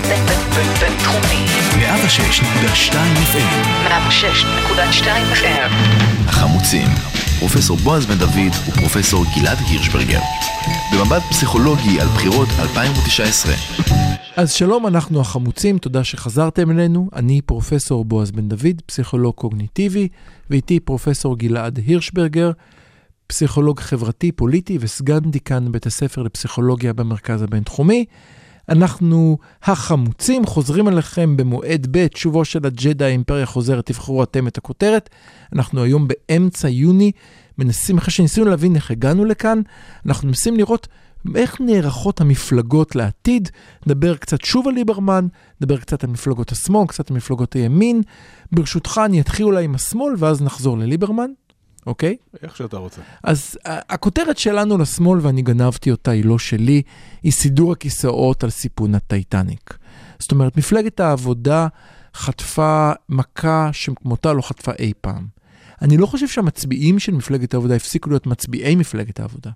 בינתחומי. 106.2 FM 106.2 FM. החמוצים, פרופסור בועז בן דוד ופרופסור גלעד הירשברגר. במבט פסיכולוגי על בחירות 2019. אז שלום, אנחנו החמוצים, תודה שחזרתם אלינו. אני פרופסור בועז בן דוד, פסיכולוג קוגניטיבי, ואיתי פרופסור גלעד הירשברגר, פסיכולוג חברתי, פוליטי וסגן דיקן בית הספר לפסיכולוגיה במרכז הבינתחומי. אנחנו החמוצים, חוזרים אליכם במועד ב', שובו של הג'דה האימפריה חוזרת, תבחרו אתם את הכותרת. אנחנו היום באמצע יוני, מנסים, אחרי שניסינו להבין איך הגענו לכאן, אנחנו מנסים לראות איך נערכות המפלגות לעתיד. נדבר קצת שוב על ליברמן, נדבר קצת על מפלגות השמאל, קצת על מפלגות הימין. ברשותך, אני אתחיל אולי עם השמאל, ואז נחזור לליברמן, אוקיי? איך שאתה רוצה. אז הכותרת שלנו לשמאל, ואני גנבתי אותה, היא לא שלי, היא סידור הכיסאות על סיפון הטייטניק. זאת אומרת, מפלגת העבודה חטפה מכה שכמותה לא חטפה אי פעם. אני לא חושב שהמצביעים של מפלגת העבודה הפסיקו להיות מצביעי מפלגת העבודה.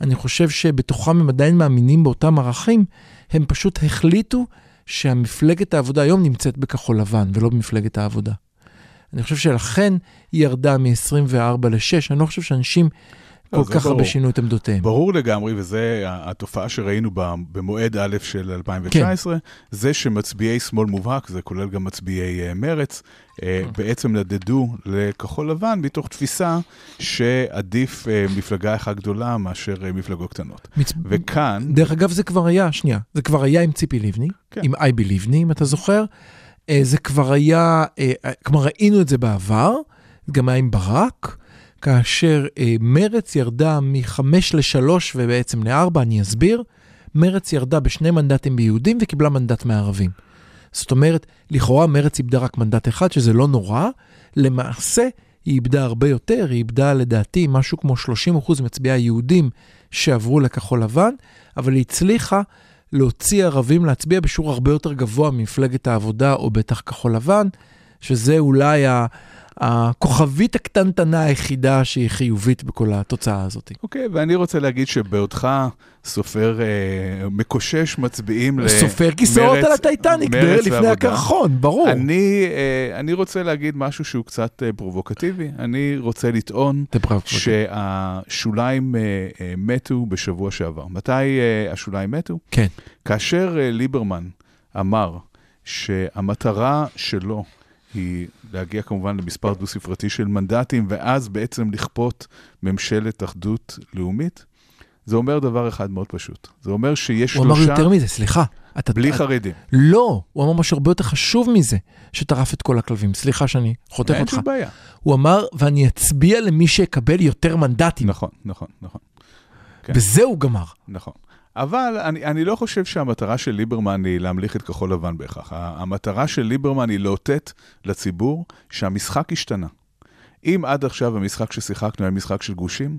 אני חושב שבתוכם הם עדיין מאמינים באותם ערכים, הם פשוט החליטו שהמפלגת העבודה היום נמצאת בכחול לבן ולא במפלגת העבודה. אני חושב שלכן היא ירדה מ-24 ל-6, אני לא חושב שאנשים כל זה כך הרבה. שינו את עמדותיהם. ברור לגמרי, וזו התופעה שראינו במועד א' של 2019, כן. זה שמצביעי שמאל מובהק, זה כולל גם מצביעי אה, מרץ, אה, כן. בעצם נדדו לכחול לבן מתוך תפיסה שעדיף אה, מפלגה אחת גדולה מאשר מפלגות קטנות. מצ... וכאן, דרך אגב, זה כבר היה, שנייה, זה כבר היה עם ציפי לבני, כן. עם אייבי לבני, אם אתה זוכר. אה, זה כבר היה, אה, אה, כלומר ראינו את זה בעבר, גם היה עם ברק, כאשר מרץ ירדה מחמש לשלוש ובעצם לארבע, אני אסביר. מרץ ירדה בשני מנדטים ביהודים וקיבלה מנדט מערבים. זאת אומרת, לכאורה מרץ איבדה רק מנדט אחד, שזה לא נורא, למעשה היא איבדה הרבה יותר, היא איבדה לדעתי משהו כמו 30% מצביעי היהודים שעברו לכחול לבן, אבל היא הצליחה להוציא ערבים להצביע בשיעור הרבה יותר גבוה ממפלגת העבודה או בטח כחול לבן, שזה אולי ה- הכוכבית הקטנטנה היחידה שהיא חיובית בכל התוצאה הזאת. אוקיי, ואני רוצה להגיד שבעודך סופר אה, מקושש מצביעים למרץ. סופר כיסאות על הטייטניק, מרץ לפני. הקרחון, ברור. אני, אה, אני רוצה להגיד משהו שהוא קצת אה, פרובוקטיבי. אני רוצה לטעון שהשוליים אה, אה, מתו בשבוע שעבר. מתי אה, השוליים מתו? כן. כאשר אה, ליברמן אמר שהמטרה שלו היא להגיע כמובן למספר דו-ספרתי של מנדטים, ואז בעצם לכפות ממשלת אחדות לאומית, זה אומר דבר אחד מאוד פשוט. זה אומר שיש הוא אמר שלושה יותר מזה, סליחה. אתה, בלי אתה- חרדים. לא, הוא אמר משהו הרבה יותר חשוב מזה, שטרף את כל הכלבים. סליחה שאני חותך אין אותך. שום בעיה. הוא אמר, ואני אצביע למי שיקבל יותר מנדטים. נכון, נכון, נכון. כן. וזה הוא גמר. נכון. אבל אני, אני לא חושב שהמטרה של ליברמן היא להמליך את כחול לבן בהכרח. המטרה של ליברמן היא לאותת לציבור שהמשחק השתנה. אם עד עכשיו המשחק ששיחקנו היה משחק של גושים,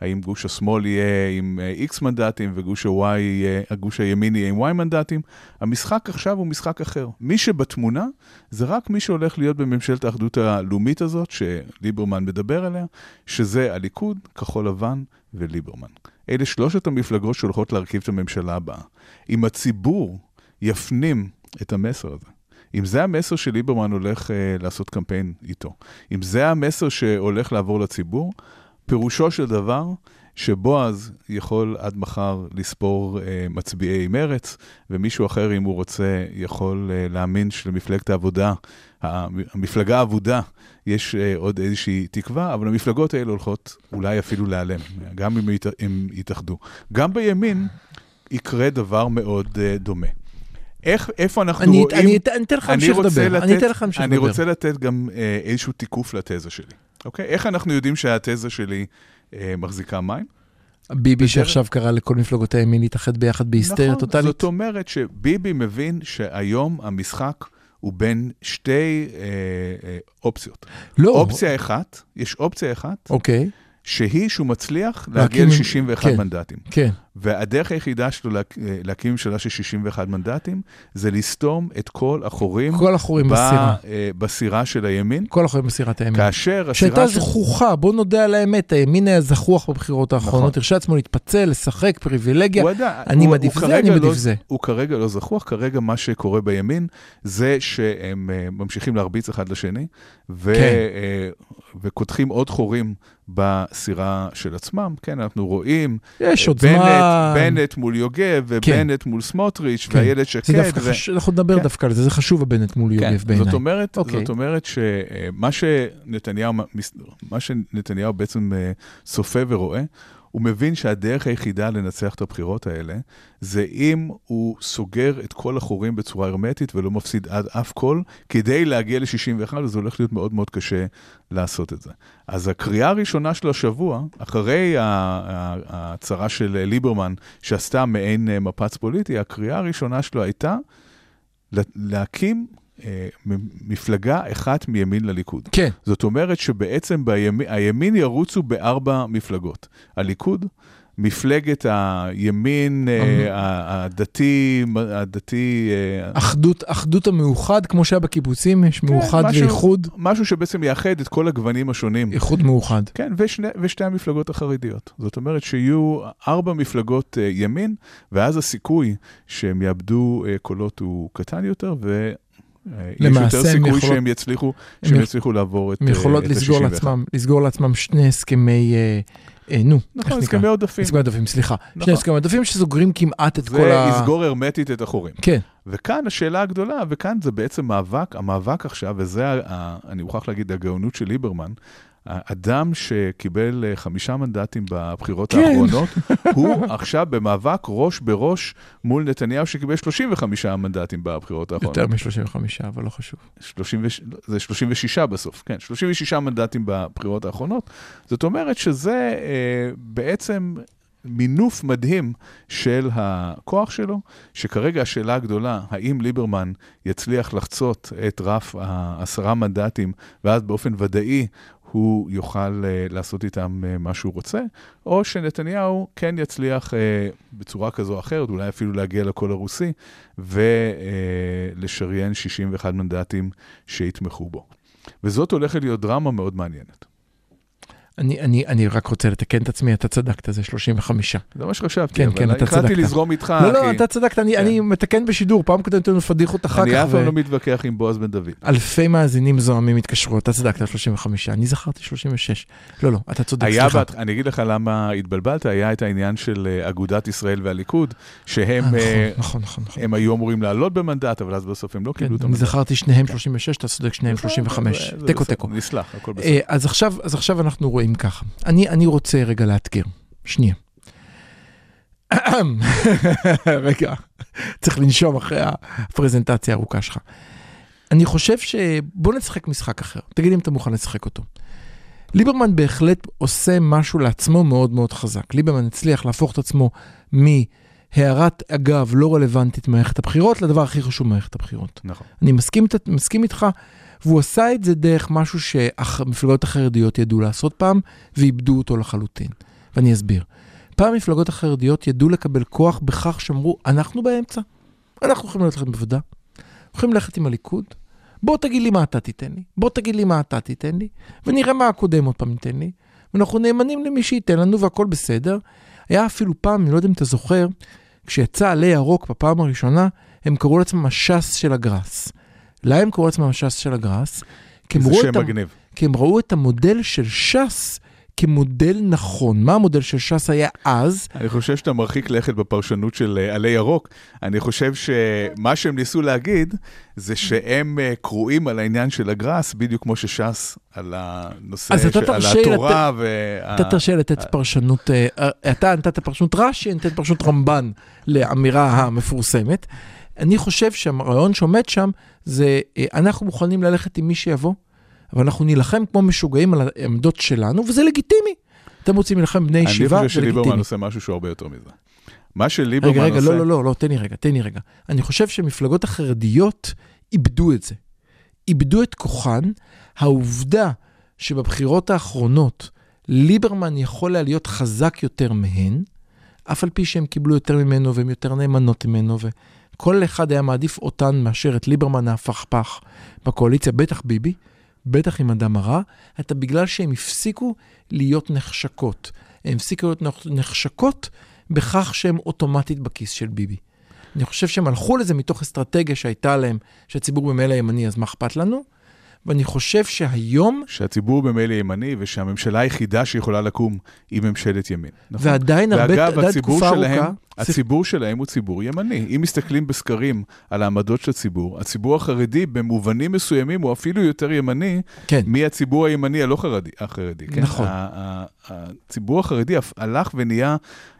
האם גוש השמאל יהיה עם אה, X מנדטים וגוש ה-Y יהיה, הגוש הימין יהיה עם Y מנדטים, המשחק עכשיו הוא משחק אחר. מי שבתמונה זה רק מי שהולך להיות בממשלת האחדות הלאומית הזאת, שליברמן מדבר עליה, שזה הליכוד, כחול לבן וליברמן. אלה שלושת המפלגות שהולכות להרכיב את הממשלה הבאה. אם הציבור יפנים את המסר הזה, אם זה המסר שליברמן הולך אה, לעשות קמפיין איתו, אם זה המסר שהולך לעבור לציבור, פירושו של דבר שבועז יכול עד מחר לספור אה, מצביעי מרץ, ומישהו אחר, אם הוא רוצה, יכול אה, להאמין שלמפלגת העבודה, המ- המפלגה האבודה, יש אה, עוד איזושהי תקווה, אבל המפלגות האלה הולכות אולי אפילו להיעלם, גם אם הם יתאחדו. גם בימין יקרה דבר מאוד אה, דומה. איך, איפה אנחנו אני רואים... אני אתן אני אתן לך אני להמשיך רוצה לדבר. אני אתן לך להמשיך אני לדבר. רוצה לתת גם אה, איזשהו תיקוף לתזה שלי, אוקיי? איך אנחנו יודעים שהתזה שלי מחזיקה מים? ביבי שעכשיו קרא לכל מפלגות הימין להתאחד ביחד בהיסטריה נכון, טוטאלית. זאת אומרת שביבי מבין שהיום המשחק הוא בין שתי אה, אה, אופציות. לא. אופציה אחת, יש אופציה אחת, אוקיי, שהיא שהוא מצליח להגיע עם- ל-61 כן. מנדטים. כן. והדרך היחידה שלו להק, אה, להקים ממשלה של 61 מנדטים, זה לסתום את כל החורים, כל החורים בסירה. אה, בסירה של הימין. כל החורים בסירת הימין. כאשר הסירה שהייתה. זכוכה, בוא נודה על האמת, הימין היה זכוח בבחירות האחרונות, נכון. הרשה עצמו להתפצל, לשחק, פריבילגיה. הוא ידע, אני הוא- מעדיף הוא זה, אני מעדיף לא, זה. הוא כרגע לא זכוח, כרגע מה שקורה בימין זה שהם אה, ממשיכים להרביץ אחד לשני, ו, כן. וקודחים עוד חורים בסירה של עצמם. כן, אנחנו רואים יש עוד בנט, מול יוגב, ובנט מול סמוטריץ', כן. ואיילת זה שקד. דווקא ו- חשוב, אנחנו נדבר כן. דווקא על זה, זה חשוב הבנט מול כן, יוגב בעיניי. זאת אומרת, אוקיי. זאת אומרת שמה שנתניהו, מה שנתניהו בעצם אה, צופה ורואה, הוא מבין שהדרך היחידה לנצח את הבחירות האלה, זה אם הוא סוגר את כל החורים בצורה הרמטית ולא מפסיד עד אף קול, כדי להגיע ל-61, וזה הולך להיות מאוד מאוד קשה לעשות את זה. אז הקריאה הראשונה שלו השבוע, אחרי ההצהרה של ליברמן, שעשתה מעין אה, מפץ פוליטי, הקריאה הראשונה שלו הייתה לה- להקים מפלגה אחת מימין לליכוד. כן, זאת אומרת שבעצם בימין, הימין ירוצו בארבע מפלגות. הליכוד, מפלגת הימין אה, הדתי, הדתי, אה, אחדות, אחדות המאוחד, כמו שהיה בקיבוצים, יש מאוחד כן, משהו- ואיחוד, משהו שבעצם יאחד את כל הגוונים השונים. איחוד מאוחד. כן, ושני, ושתי המפלגות החרדיות. זאת אומרת שיהיו ארבע מפלגות אה, ימין, ואז הסיכוי שהם יאבדו אה, קולות הוא קטן יותר, ו... אה, יש למעשה יותר סיכוי יכולות- שהם יצליחו, הם שהם יכ- יצליחו לעבור את הם יכולות אה, את לסגור ה-61. לעצמם, לסגור לעצמם שני הסכמי, אה, אה, נו, נכון? הסכמי עודפים. הסכמי עודפים, סליחה. נכון. שני הסכמי עודפים שסוגרים כמעט את כל זה ה... יסגור הרמטית את החורים. כן, וכאן השאלה הגדולה, וכאן זה בעצם מאבק, המאבק עכשיו, וזה, ה- ה- אני מוכרח להגיד, הגאונות של ליברמן, האדם שקיבל אה, חמישה מנדטים בבחירות כן. האחרונות, הוא עכשיו במאבק ראש בראש מול נתניהו שקיבל 35 מנדטים בבחירות האחרונות. יותר מ-35, אבל לא חשוב. 30, וש- זה 36 בסוף, כן, 36 מנדטים בבחירות האחרונות. זאת אומרת שזה אה, בעצם מינוף מדהים של הכוח שלו, שכרגע השאלה הגדולה, האם ליברמן יצליח לחצות את רף העשרה מנדטים, ואז באופן ודאי הוא יוכל אה, לעשות איתם אה, מה שהוא רוצה, או שנתניהו כן יצליח אה, בצורה כזו או אחרת, אולי אפילו להגיע לקול הרוסי, ולשריין 61 מנדטים שיתמכו בו. וזאת הולכת להיות דרמה מאוד מעניינת. אני, אני, אני רק רוצה לתקן את עצמי, אתה צדקת, זה 35. זה מה שחשבתי, כן, אבל כן, אתה החלטתי. לזרום איתך, לא, לא, אחי. אתה צדקת, אני, כן. אני מתקן בשידור, פעם קודמת לנו פדיחות אחר אני כך, אף פעם לא מתווכח עם בועז בן דוד. ואלפי מאזינים זועמים התקשרו, אתה צדקת, 35, אני זכרתי 36. לא, לא, אתה צודק, סליחה. בת, אני אגיד לך למה התבלבלת, היה את העניין של אה, אגודת ישראל והליכוד, שהם אה, אה, נכון, נכון, נכון. הם היו אמורים לעלות במנדט, אבל אז בסוף הם לא כן, קיבלו את אני המנדט. זכרתי שניהם 36, אתה צודק, שניהם 35. זה- זה תיקו בסדר, תיקו. נסלח, הכל בסדר. אה, אז עכשיו, אז עכשיו אנחנו רואים ככה. אני, אני רוצה רגע לאתגר. שנייה. רגע, צריך לנשום אחרי הפרזנטציה הארוכה שלך. אני חושב ש... בוא נשחק משחק אחר. תגיד אם אתה מוכן לשחק אותו. ליברמן בהחלט עושה משהו לעצמו מאוד מאוד חזק. ליברמן הצליח להפוך את עצמו מהערת אגב לא רלוונטית במערכת הבחירות לדבר הכי חשוב במערכת הבחירות. נכון. אני מסכים, מסכים איתך, והוא עשה את זה דרך משהו שהמפלגות החרדיות ידעו לעשות פעם, ואיבדו אותו לחלוטין. ואני אסביר. פעם המפלגות החרדיות ידעו לקבל כוח בכך שאמרו, אנחנו באמצע. אנחנו יכולים ללכת בעבודה, יכולים ללכת עם הליכוד, בוא תגיד לי מה אתה תיתן לי, בוא תגיד לי מה אתה תיתן לי, ונראה מה הקודם עוד פעם ייתן לי, ואנחנו נאמנים למי שייתן לנו והכל בסדר. היה אפילו פעם, אני לא יודע אם אתה זוכר, כשיצא עלי ירוק בפעם הראשונה, הם קראו לעצמם הש"ס של הגראס. למה הם קראו לעצמם הש"ס של הגראס? כי זה שם מגניב. כי הם ראו את המודל של ש"ס כמודל נכון. מה המודל של ש"ס היה אז? אני חושב שאתה מרחיק לכת בפרשנות של אה, עלי ירוק. אני חושב שמה שהם ניסו להגיד, זה שהם אה, קרואים על העניין של הגראס, בדיוק כמו שש"ס על הנושא, של- על התורה וה... אתה תרשה לתת פרשנות, אה, אתה נתת פרשנות רש"י, נתת פרשנות רמב"ן לאמירה המפורסמת. אני חושב שהרעיון שעומד שם זה, אה, אנחנו מוכנים ללכת עם מי שיבוא, אבל אנחנו נילחם כמו משוגעים על העמדות שלנו, וזה לגיטימי. אתם רוצים להילחם בני אני ישיבה, חושב זה שליברמן לגיטימי. עושה משהו שהוא הרבה יותר מזה. מה שליברמן רגע, רגע, עושה... לא, לא, לא, לא, תן לי רגע, תן לי רגע. אני חושב שמפלגות החרדיות איבדו את זה. איבדו את כוחן. העובדה שבבחירות האחרונות ליברמן יכול היה להיות חזק יותר מהן, אף על פי שהם קיבלו יותר ממנו והם יותר נאמנות ממנו, וכל אחד היה מעדיף אותן מאשר את ליברמן ההפכפך בקואליציה, בטח ביבי, בטח עם אדם הרע, הייתה בגלל שהם הפסיקו להיות נחשקות. הם הפסיקו להיות נחשקות בכך שהם אוטומטית בכיס של ביבי. אני חושב שהם הלכו לזה מתוך אסטרטגיה שהייתה להם, שהציבור במילא ימני, אז מה אכפת לנו? ואני חושב שהיום... שהציבור במילא ימני ושהממשלה היחידה שיכולה לקום היא ממשלת ימין. נכון? ועדיין הרבה, ואגב, עדיין תקופה שלהם, ארוכה... הציבור שלהם הוא ציבור ימני. אם מסתכלים בסקרים על העמדות של הציבור, הציבור החרדי במובנים מסוימים הוא אפילו יותר ימני כן. מהציבור הימני הלא חרדי. החרדי כן? נכון. הציבור החרדי הלך ונהיה...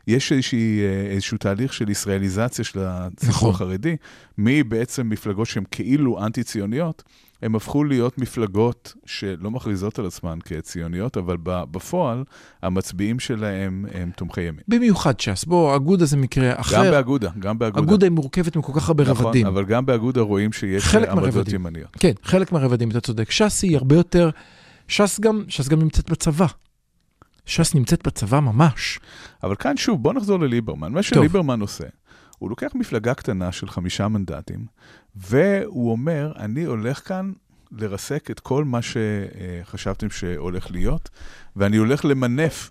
יש איזושהי, איזשהו תהליך של ישראליזציה של הציבור נכון. החרדי, מבעצם מפלגות שהן כאילו אנטי-ציוניות, הם הפכו להיות מפלגות שלא מכריזות על עצמן כציוניות, אבל בפועל המצביעים שלהם הם תומכי ימין. במיוחד ש"ס. בוא, אגודה זה מקרה אחר. גם באגודה, גם באגודה. אגודה היא מורכבת מכל כך הרבה נכון, רבדים. אבל גם באגודה רואים שיש חלק עמדות. ימניות. כן, חלק מהרבדים, אתה צודק. ש"ס היא הרבה יותר... ש"ס גם, ש"ס גם נמצאת בצבא. ש"ס נמצאת בצבא ממש. אבל כאן שוב, בוא נחזור לליברמן. מה שליברמן עושה, הוא לוקח מפלגה קטנה של חמישה מנדטים, והוא אומר, אני הולך כאן לרסק את כל מה שחשבתם שהולך להיות, ואני הולך למנף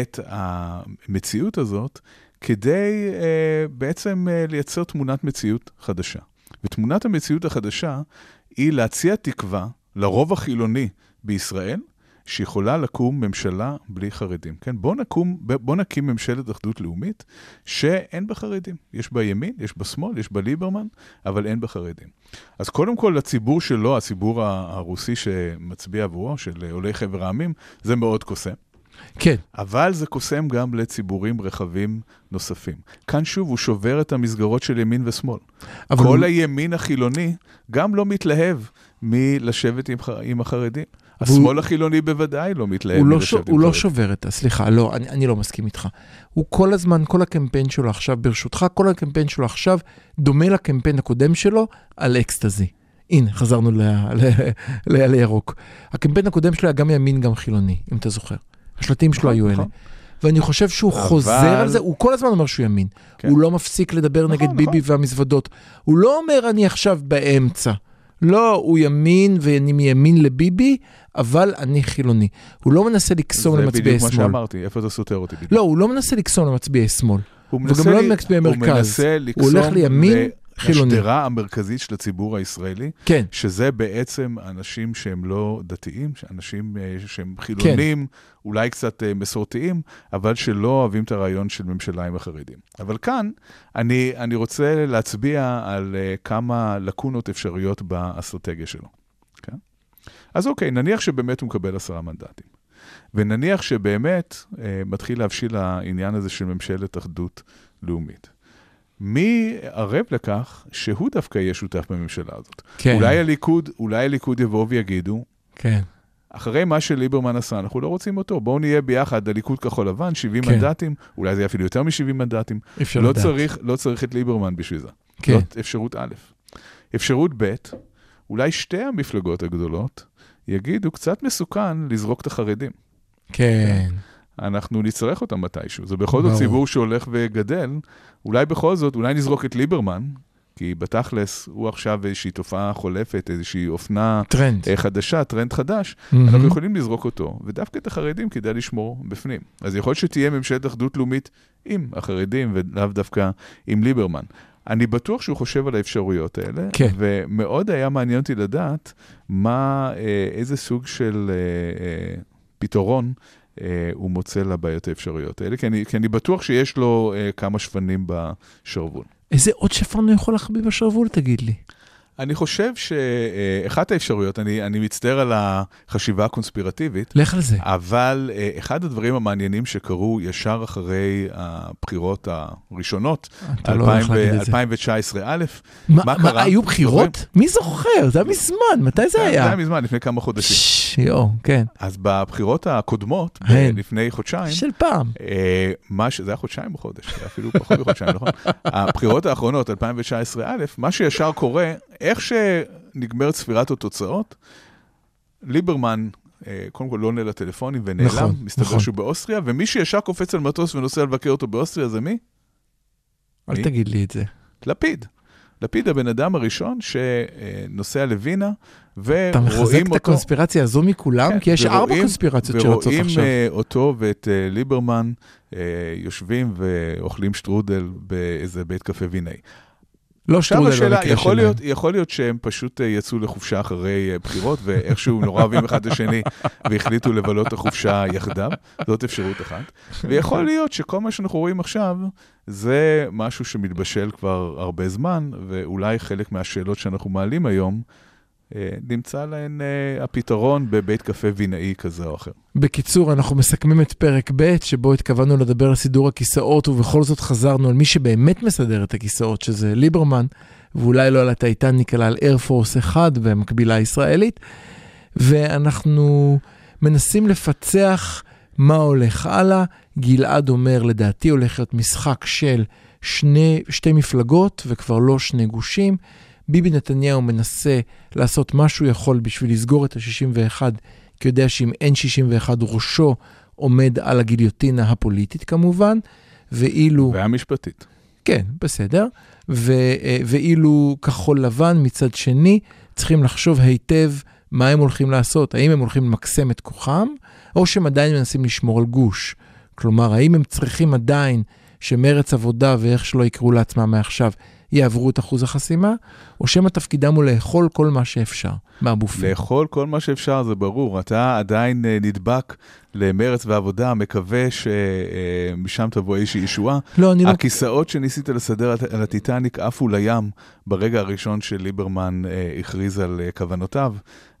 את המציאות הזאת כדי uh, בעצם uh, לייצר תמונת מציאות חדשה. ותמונת המציאות החדשה היא להציע תקווה לרוב החילוני בישראל, שיכולה לקום ממשלה בלי חרדים. כן, בוא, נקום, בוא נקים ממשלת אחדות לאומית שאין בה חרדים. יש בה ימין, יש בה שמאל, יש בה ליברמן, אבל אין בה חרדים. אז קודם כל, לציבור שלו, הציבור הרוסי שמצביע עבורו, של עולי חבר העמים, זה מאוד קוסם. כן. אבל זה קוסם גם לציבורים רחבים נוספים. כאן שוב, הוא שובר את המסגרות של ימין ושמאל. כל הוא... הימין החילוני גם לא מתלהב מלשבת עם, עם החרדים. השמאל החילוני בוודאי לא מתלהב מלשבת עם חרדים. הוא לא שובר את. סליחה, לא, אני, אני לא מסכים איתך. הוא כל הזמן, כל הקמפיין שלו עכשיו, ברשותך, כל הקמפיין שלו עכשיו דומה לקמפיין הקודם שלו על אקסטזי. הנה, חזרנו לירוק. הקמפיין הקודם שלו היה גם ימין, גם חילוני, אם אתה זוכר. השלטים שלו היו אלה. ואני חושב שהוא אבל... חוזר על זה, הוא כל הזמן אומר שהוא ימין. כן. הוא לא מפסיק לדבר נכון, נגד נכון. ביבי והמזוודות. הוא לא אומר, אני עכשיו באמצע. לא, הוא ימין ואני מימין לביבי, אבל אני חילוני. הוא לא מנסה לקסום למצביעי שמאל. זה בדיוק מה שאמרתי, איפה אתה סותר אותי בדיוק? לא, הוא לא מנסה לקסום למצביעי שמאל. הוא וגם לא למצביעי מרכז. הוא מנסה לקסום... הוא הולך לימין, חילוני. השדרה המרכזית של הציבור הישראלי, כן. שזה בעצם אנשים שהם לא דתיים, אנשים שהם חילונים, כן. אולי קצת מסורתיים, אבל שלא אוהבים את הרעיון של ממשלה עם החרדים. אבל כאן אני, אני רוצה להצביע על כמה לקונות אפשריות באסטרטגיה שלו. כן? אז אוקיי, נניח שבאמת הוא מקבל עשרה מנדטים. ונניח שבאמת אה, מתחיל להבשיל העניין הזה של ממשלת אחדות לאומית. מי ערב לכך שהוא דווקא יהיה שותף בממשלה הזאת? כן. אולי הליכוד, אולי הליכוד יבואו ויגידו, כן. אחרי מה שליברמן עשה, אנחנו לא רוצים אותו, בואו נהיה ביחד, הליכוד כחול לבן, 70 כן. מנדטים, אולי זה יהיה אפילו יותר מ-70 מנדטים. אפשר לא לדעת. צריך, לא צריך את ליברמן בשביל זה. כן. זאת אפשרות א'. אפשרות ב', אולי שתי המפלגות הגדולות יגידו, קצת מסוכן לזרוק את החרדים. כן. אנחנו נצטרך אותם מתישהו. זה בכל זאת ציבור שהולך וגדל. אולי בכל זאת, אולי נזרוק את ליברמן, כי בתכלס הוא עכשיו איזושהי תופעה חולפת, איזושהי אופנה טרנד. חדשה, טרנד חדש, Mm-hmm. אנחנו יכולים לזרוק אותו, ודווקא את החרדים כדאי לשמור בפנים. אז יכול להיות שתהיה ממשלת אחדות לאומית עם החרדים, ולאו דווקא עם ליברמן. אני בטוח שהוא חושב על האפשרויות האלה, כן. ומאוד היה מעניין אותי לדעת מה, אה, איזה סוג של אה, אה, פתרון אה, הוא מוצא לבעיות האפשריות האלה, כי אני, כי אני בטוח שיש לו אה, כמה שפנים בשרוול. איזה עוד שפן הוא יכול להחביא בשרוול, תגיד לי? אני חושב שאחת האפשרויות, אני, אני מצטער על החשיבה הקונספירטיבית, לך על זה. אבל אה, אחד הדברים המעניינים שקרו ישר אחרי הבחירות הראשונות, אתה לא הולך להגיד את זה. 2019 א', מה, מה מה, קרה? היו בחירות? מי זוכר? זה היה מזמן, מתי זה זה היה? היה מזמן, לפני כמה חודשים. ש- יואו, כן. אז בבחירות הקודמות, ב- כן. לפני חודשיים, של פעם. אה, מה ש... זה היה חודשיים או חודש, זה אפילו פחות מחודשיים, נכון? הבחירות האחרונות, 2019 א', מה שישר קורה, איך שנגמרת ספירת התוצאות, ליברמן אה, קודם כל לא עונה לטלפונים ונעלם, נכון, מסתבר נכון. שהוא באוסטריה, ומי שישר קופץ על מטוס ונוסע לבקר אותו באוסטריה זה מי? אל מי? תגיד לי את זה. לפיד. לפיד הבן אדם הראשון שנוסע לווינה, אתה מחזק ורואים את אותו... הקונספירציה הזו מכולם, כן, כי יש ארבע ורואים- קונספירציות שרצות ורואים עכשיו. אה, אותו ואת אה, ליברמן יושבים ואוכלים שטרודל באיזה בית קפה וינאי. לא שטרודל במקרה יכול שלהם. להיות, יכול להיות שהם פשוט אה, יצאו לחופשה אחרי אה, בחירות, ואיכשהו נורא אוהבים אחד את השני, והחליטו לבלות את החופשה יחדיו, זאת אפשרות אחת. ויכול להיות שכל מה שאנחנו רואים עכשיו, זה משהו שמתבשל כבר הרבה זמן, ואולי חלק מהשאלות שאנחנו מעלים היום, נמצא להן אה, הפתרון בבית קפה וינאי כזה או אחר. בקיצור, אנחנו מסכמים את פרק ב', שבו התכוונו לדבר על סידור הכיסאות, ובכל זאת חזרנו על מי שבאמת מסדר את הכיסאות, שזה ליברמן, ואולי לא על הטייטניק, אלא על איירפורס 1 והמקבילה הישראלית. ואנחנו מנסים לפצח מה הולך הלאה. גלעד אומר, לדעתי הולך להיות משחק של שני, שתי מפלגות וכבר לא שני גושים. ביבי נתניהו מנסה לעשות מה שהוא יכול בשביל לסגור את ה-61, כי יודע שאם אין 61 ראשו עומד על הגיליוטינה הפוליטית כמובן, ואילו... והמשפטית. כן, בסדר. ו, אה, ואילו כחול לבן מצד שני, צריכים לחשוב היטב מה הם הולכים לעשות. האם הם הולכים למקסם את כוחם, או שהם עדיין מנסים לשמור על גוש. כלומר, האם הם צריכים עדיין שמרץ עבודה ואיך שלא יקראו לעצמם מעכשיו, יעברו את אחוז החסימה, או שמא תפקידם הוא לאכול כל מה שאפשר מהבופה. לאכול כל מה שאפשר, זה ברור. אתה עדיין אה, נדבק למרץ ועבודה, מקווה שמשם תבוא איזושהי ישועה. לא, אני לא... הכיסאות שניסית לסדר על- הטיטניק עפו לים ברגע הראשון שליברמן אה, הכריז על אה, כוונותיו.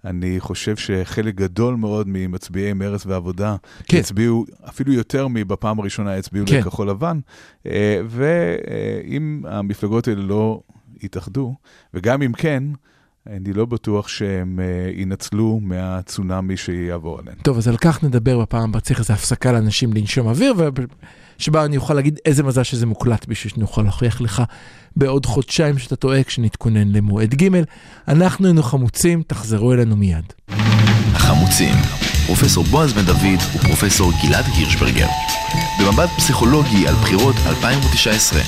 אני חושב שחלק גדול מאוד ממצביעי מרץ ועבודה כן. הצביעו, אפילו יותר מבפעם הראשונה הצביעו כן. לכחול לבן, אה, ואם המפלגות האלה לא יתאחדו, וגם אם כן, אני לא בטוח שהם אה, ינצלו מהצונאמי שיעבור עליהם. טוב, אז על כך נדבר בפעם הבאה, צריך איזו הפסקה לאנשים לנשום אוויר, שבה אני אוכל להגיד איזה מזל שזה מוקלט בשביל שנוכל להוכיח לך בעוד חודשיים שאתה טועה כשנתכונן למועד ג'. אנחנו היינו חמוצים, תחזרו אלינו מיד. החמוצים, פרופסור בועז בן דוד ופרופסור גלעד הירשברגר. במבט פסיכולוגי על בחירות 2019.